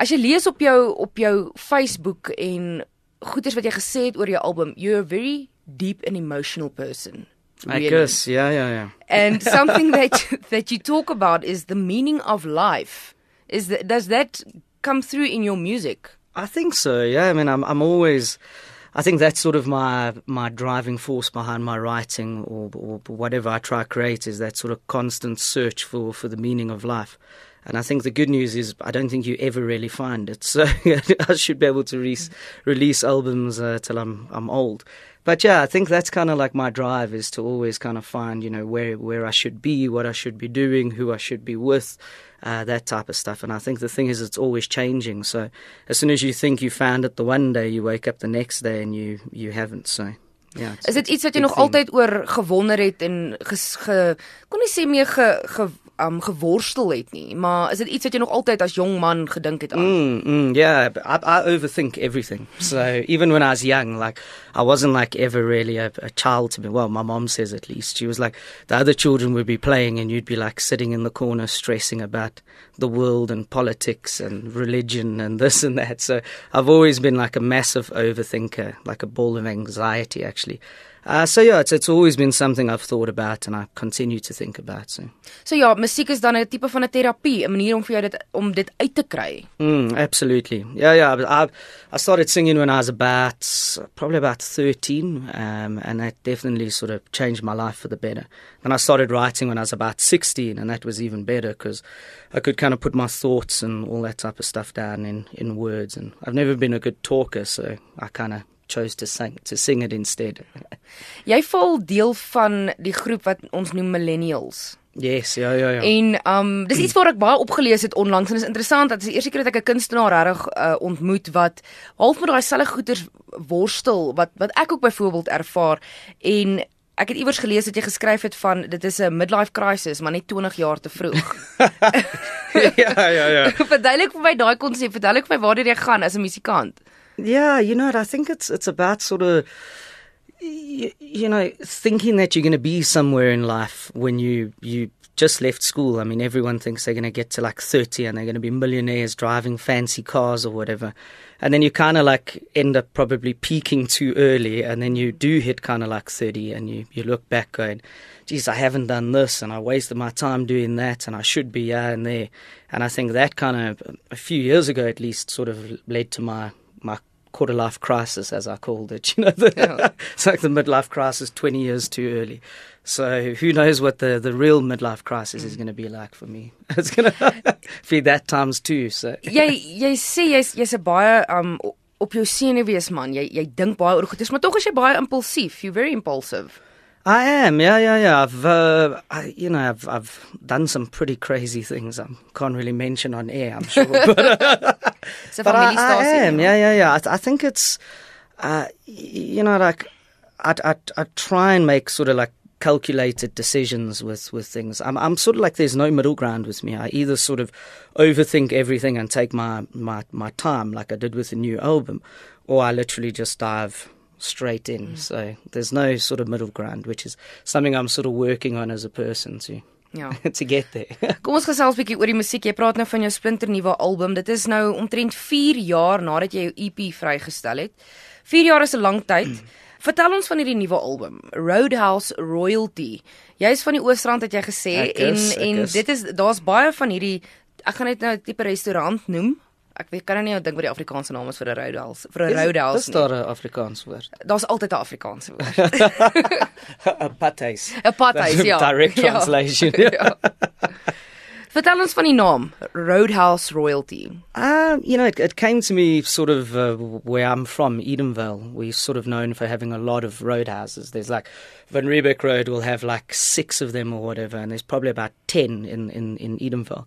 As jy lees op jou op jou Facebook en goeders wat jy gesê het oor jou album, you're a very deep and emotional person. Really. I guess, yeah, yeah, yeah. And something that that you talk about is the meaning of life. Is that does that come through in your music? I think so. Yeah, I mean, I'm I'm always I think that's sort of my my driving force behind my writing or, or whatever I try to create is that sort of constant search for, for the meaning of life. And I think the good news is I don't think you ever really find it. So I should be able to re- release albums uh, till I'm I'm old. But yeah, I think that's kind of like my drive is to always kind of find you know where where I should be, what I should be doing, who I should be with uh, that type of stuff. And I think the thing is, it's always changing. So as soon as you think you found it the one day, you wake up the next day and you you haven't. So. Ja, is dit iets wat jy nog thing. altyd oor gewonder het en ge, ge kon nie sê meer ge, ge um geworstel het nie, maar is dit iets wat jy nog altyd as jong man gedink het aan? Mm, mm, yeah, I, I overthink everything. So even when I was young, like I wasn't like ever really a, a child to me. Well, my mom says at least. She was like the other children would be playing and you'd be like sitting in the corner stressing about the world and politics and religion and this and that. So I've always been like a massive overthinker, like a ball of anxiety actually. Uh, so yeah, it's it's always been something I've thought about and I continue to think about. So. So ja, musiek is dan 'n tipe van 'n terapie, 'n manier om vir jou dit om dit uit te kry. Mm, absolutely. Yeah, yeah, I I started singing when I was about probably about 13 um, and that definitely sort of changed my life for the better. And I started writing when I was about 16 and that was even better because I could kind of put my thoughts and all that type of stuff down in in words and I've never been a good talker so I kind of chose to sing to sing it instead. Jy val deel van die groep wat ons noem millennials. Yes, ja ja ja. En um dis iets waar ek baie opgelees het onlangs en is interessant dat dis die eerste keer dat ek 'n kunstenaar regtig uh, ontmoet wat half met daai selfe goeters worstel wat wat ek ook byvoorbeeld ervaar en ek het iewers gelees dat jy geskryf het van dit is 'n midlife crisis maar net 20 jaar te vroeg. ja ja ja. Verduidelik vir my daai konsep, verduidelik vir my waar dit gaan as 'n musikant. Yeah, you know what? I think it's it's about sort of you, you know thinking that you're going to be somewhere in life when you you just left school. I mean, everyone thinks they're going to get to like 30 and they're going to be millionaires driving fancy cars or whatever. And then you kind of like end up probably peaking too early. And then you do hit kind of like 30 and you, you look back going, geez, I haven't done this and I wasted my time doing that and I should be here and there. And I think that kind of, a few years ago at least, sort of led to my, my quarter life crisis, as I called it. You know, the, yeah. it's like the midlife crisis 20 years too early. So who knows what the, the real midlife crisis mm. is going to be like for me. It's going to be that times two. So jy jy sê jy's jy's 'n baie um op jou senuwees man. Jy jy dink baie oor goeie, maar tog is jy baie impulsief. You're very impulsive. I am, yeah, yeah, yeah. I've, uh, I, you know, I've, I've done some pretty crazy things. I can't really mention on air, I'm sure. but, uh, but I, I, am, yeah, yeah, yeah. I, I think it's, uh, you know, like I, I, I try and make sort of like calculated decisions with, with things. I'm, I'm sort of like there's no middle ground with me. I either sort of overthink everything and take my, my, my time, like I did with the new album, or I literally just dive straight in. Mm. So there's no sort of middle ground, which is something I'm sort of working on as a person to Ja. to get there. Kom ons gesels 'n bietjie oor die musiek. Jy praat nou van jou splinternuwe album. Dit is nou omtrent 4 jaar nadat jy jou EP vrygestel het. 4 jaar is 'n lang tyd. Vertel ons van hierdie nuwe album, Roadhouse Royalty. Jy's van die Oosrand het jy gesê is, en en is. dit is daar's baie van hierdie ek gaan net nou 'n tipe restaurant noem ek weet kan nou nie dink wat die Afrikaanse naam is vir 'n roadhouse vir 'n roadhouse. Is daar 'n Afrikaanse woord? Daar's altyd 'n Afrikaanse woord. 'n Patais. 'n Patais, ja. Direct ja. translation. ja. Vertel ons van die naam Roadhouse Royalty. Uh, you know, it, it came to me sort of uh, where I'm from, Edenvale. We're sort of known for having a lot of roadhouses. There's like Van Riebeeck Road will have like six of them or whatever, and there's probably about ten in in in Edenvale.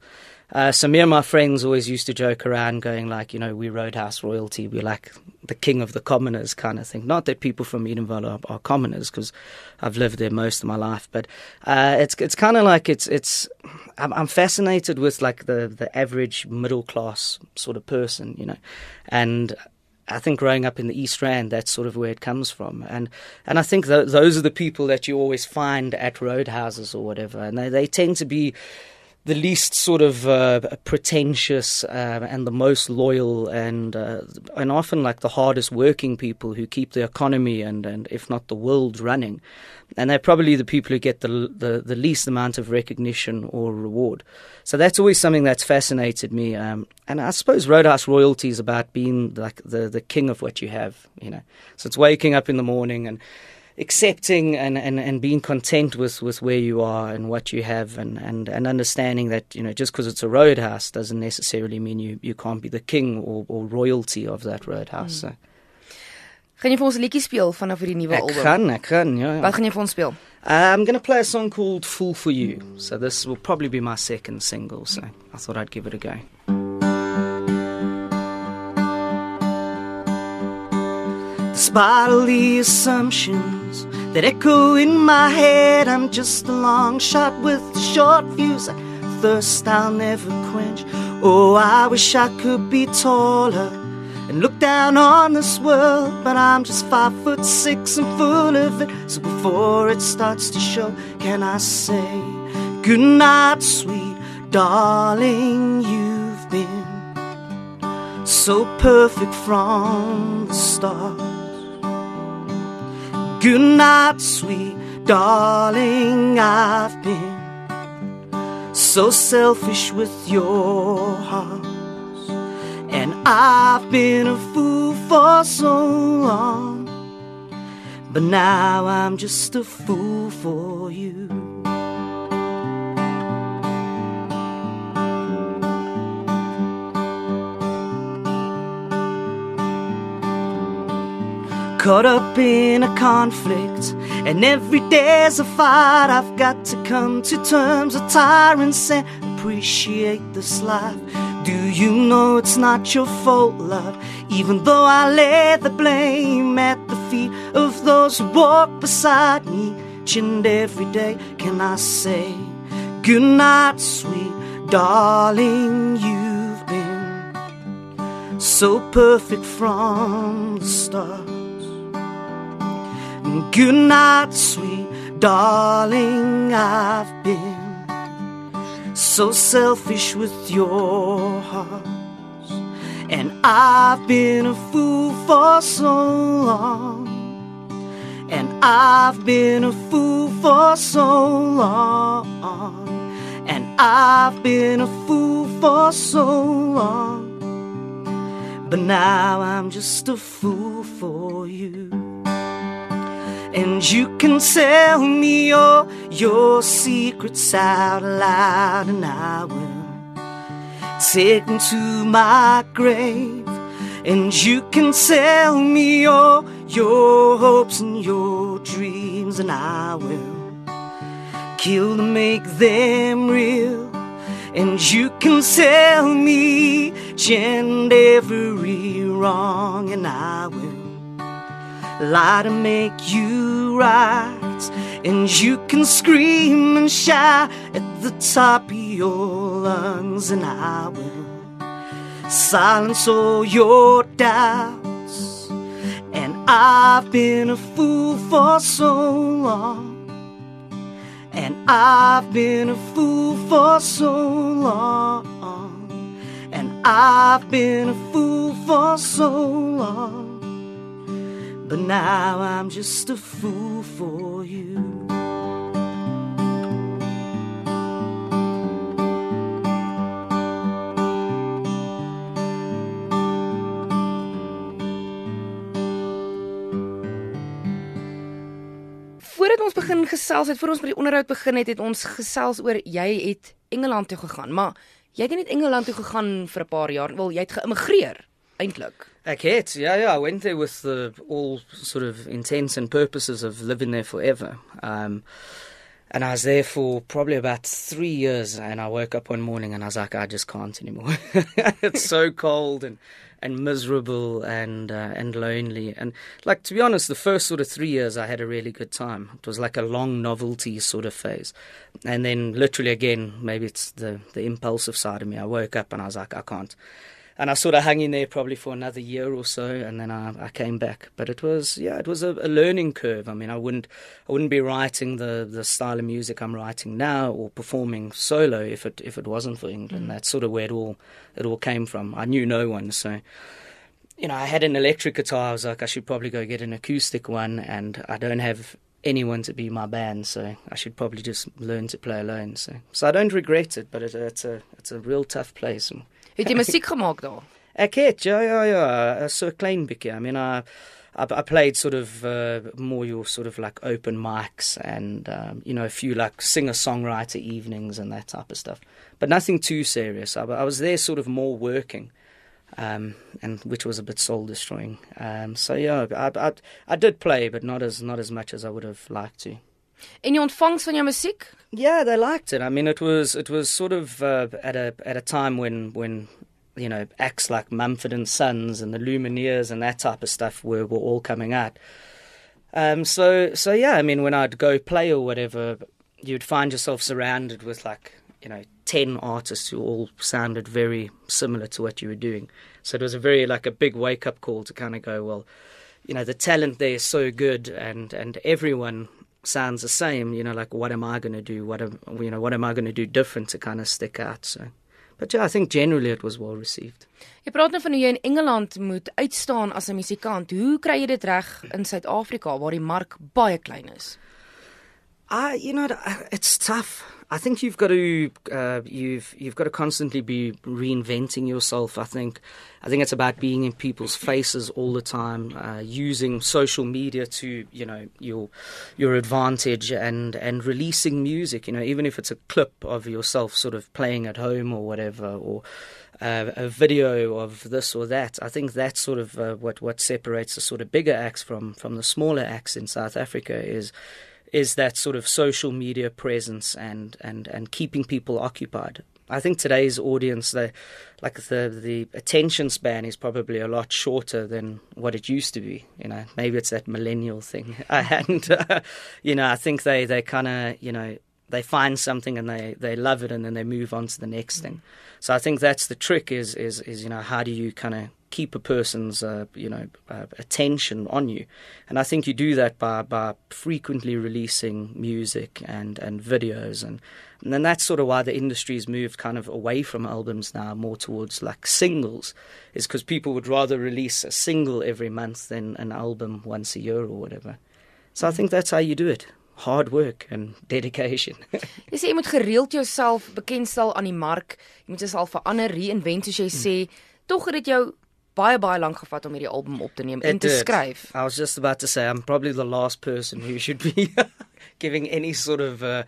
Uh, so me and my friends always used to joke around, going like, you know, we Roadhouse royalty, we're like the king of the commoners kind of thing. Not that people from Edenvale are, are commoners, because I've lived there most of my life, but uh, it's it's kind of like it's it's. I'm, I'm fascinated with like the the average middle class sort of person, you know, and I think growing up in the East Rand, that's sort of where it comes from. And and I think th- those are the people that you always find at roadhouses or whatever. And they, they tend to be the least sort of uh, pretentious uh, and the most loyal and uh, and often like the hardest working people who keep the economy and, and if not the world running. And they're probably the people who get the, the, the least amount of recognition or reward. So that's always something that's fascinated me um, and I suppose Roadhouse royalty is about being like the the king of what you have you know. So it's waking up in the morning and accepting and, and, and being content with, with where you are and what you have and, and, and understanding that, you know, just because it's a roadhouse doesn't necessarily mean you, you can't be the king or, or royalty of that roadhouse. Mm. So. Gaan jy vir ons 'n liedjie speel vanaf hierdie nuwe album? Ek kan, ek kan, ja, ja. Wat gaan jy vir ons speel? I'm going to play a song called Fool for You. So this will probably be my second single, so I thought I'd give it a go. Despite all the assumptions that echo in my head, I'm just a long shot with short fuse. A thirst I'll never quench. Oh, I wish I could be taller and look down on this world, but I'm just five foot six and full of it. So before it starts to show, can I say good night, sweet darling? You've been so perfect from the start. Good night, sweet darling. I've been so selfish with your heart. And I've been a fool for so long. But now I'm just a fool for you. Caught up in a conflict, and every day's a fight. I've got to come to terms with tyrants and appreciate this life. Do you know it's not your fault, love? Even though I lay the blame at the feet of those who walk beside me each and every day, can I say, Good night, sweet darling? You've been so perfect from the start. Good night, sweet darling. I've been so selfish with your heart. And I've been a fool for so long. And I've been a fool for so long. And I've been a fool for so long. But now I'm just a fool for you. And you can tell me all your secrets out loud, and I will take them to my grave. And you can tell me all your hopes and your dreams, and I will kill to make them real. And you can tell me and every wrong, and I will lie to make you right. And you can scream and shout at the top of your lungs, and I will silence all your doubts. And I've been a fool for so long. And I've been a fool for so long. And I've been a fool for so long. But now I'm just a fool for you. Voordat ons begin gesels het, voor ons met die onderhoud begin het, het ons gesels oor jy het Engeland toe gegaan, maar jy het net Engeland toe gegaan vir 'n paar jaar, wel jy het geïmmigreer eintlik. Ek het, yeah, yeah. I went there with the all sort of intents and purposes of living there forever. Um, and I was there for probably about three years. And I woke up one morning and I was like, I just can't anymore. it's so cold and and miserable and uh, and lonely. And like to be honest, the first sort of three years I had a really good time. It was like a long novelty sort of phase, and then literally again, maybe it's the the impulsive side of me. I woke up and I was like, I can't. And I sort of hung in there probably for another year or so, and then I, I came back. But it was yeah, it was a, a, learning curve. I mean, I wouldn't I wouldn't be writing the, the style of music I'm writing now or performing solo if it if it wasn't for England. Mm. That's sort of where it all it all came from. I knew no one, so you know, I had an electric guitar. I was like, I should probably go get an acoustic one, and I don't have anyone to be my band, so I should probably just learn to play alone. So, so I don't regret it, but it, it's a it's a real tough place. Het jy musiek gemaak daar? Ek het ja ja ja, so klein bietjie. I mean I I, I played sort of uh, more your sort of like open mics and um, you know a few like singer songwriter evenings and that type of stuff, but nothing too serious. I, I was there sort of more working, um, and which was a bit soul destroying. Um, so yeah, I, I I did play, but not as not as much as I would have liked to. En jou ontvangs van jou musiek? Yeah, they liked it. I mean, it was it was sort of uh, at a at a time when when you know acts like Mumford and Sons and the Lumineers and that type of stuff were were all coming out. Um, so so yeah, I mean, when I'd go play or whatever, you'd find yourself surrounded with like you know ten artists who all sounded very similar to what you were doing. So it was a very like a big wake up call to kind of go well. You know the talent there is so good, and and everyone sounds the same. You know, like what am I going to do? What am you know? What am I going to do different to kind of stick out? So, but yeah, I think generally it was well received. Jy praat nou van hoe jy in Engeland moet uitstaan as 'n musikant. Hoe kry jy dit reg in Suid-Afrika waar die mark baie klein is? Ah, uh, you know, it's tough. I think you've got to uh, you've you've got to constantly be reinventing yourself. I think I think it's about being in people's faces all the time, uh, using social media to you know your your advantage, and and releasing music. You know, even if it's a clip of yourself sort of playing at home or whatever, or uh, a video of this or that. I think that's sort of uh, what what separates the sort of bigger acts from from the smaller acts in South Africa is is that sort of social media presence and, and, and keeping people occupied. I think today's audience, they, like the the attention span is probably a lot shorter than what it used to be. You know, maybe it's that millennial thing, and uh, you know, I think they they kind of you know they find something and they, they love it and then they move on to the next thing. So I think that's the trick is is is you know how do you kind of keep a person's uh, you know uh, attention on you, and I think you do that by by frequently releasing music and and videos and. And then that's sort of why the industry's moved kind of away from albums now, more towards like singles, is because people would rather release a single every month than an album once a year or whatever. So I think that's how you do it. hard work and dedication. jy sê jy moet gereeld jouself bekendstel aan die mark. Jy moet jouself verander, reinvent soos jy hmm. sê. Tog het dit jou baie baie lank gevat om hierdie album op te neem en te skryf. I was just about to say I'm probably the last person who should be giving any sort of uh,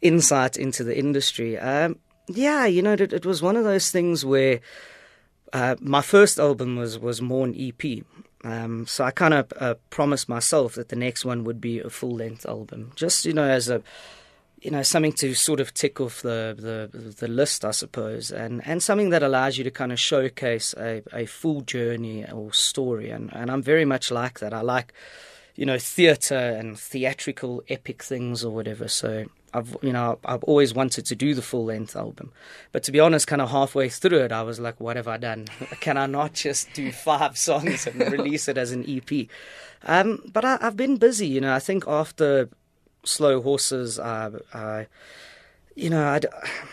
insight into the industry. Um, yeah, you know, it, it was one of those things where uh, my first album was was more an EP. Um, so I kind of uh, promised myself that the next one would be a full length album, just you know as a you know something to sort of tick off the, the the list, I suppose, and and something that allows you to kind of showcase a, a full journey or story, and and I'm very much like that. I like you know theatre and theatrical epic things or whatever. So I've you know I've always wanted to do the full length album, but to be honest, kind of halfway through it, I was like, what have I done? Can I not just do five songs and release it as an EP? Um, but I, have been busy, you know. I think after Slow Horses, uh, I, you know, I'd,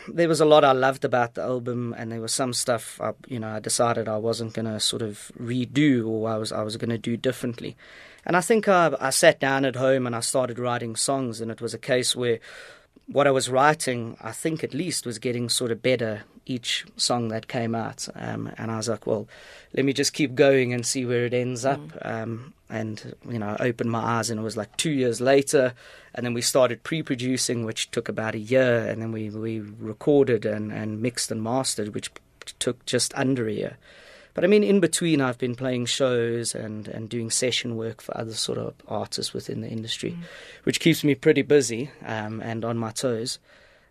there was a lot I loved about the album, and there was some stuff, I, you know, I decided I wasn't going to sort of redo, or I was I was going to do differently. And I think I, I sat down at home and I started writing songs, and it was a case where what I was writing, I think at least, was getting sort of better each song that came out. Um, and I was like, well, let me just keep going and see where it ends up. Mm. Um, and, you know, I opened my eyes, and it was like two years later. And then we started pre producing, which took about a year. And then we, we recorded and, and mixed and mastered, which took just under a year. But I mean, in between, I've been playing shows and, and doing session work for other sort of artists within the industry, mm. which keeps me pretty busy um, and on my toes.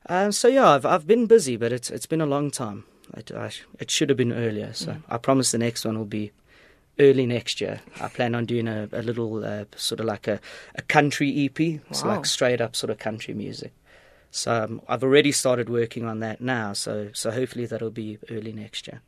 Uh, so yeah, I've I've been busy, but it's it's been a long time. It, I, it should have been earlier. So mm. I promise the next one will be early next year. I plan on doing a, a little uh, sort of like a, a country EP, wow. so like straight up sort of country music. So um, I've already started working on that now. So so hopefully that'll be early next year.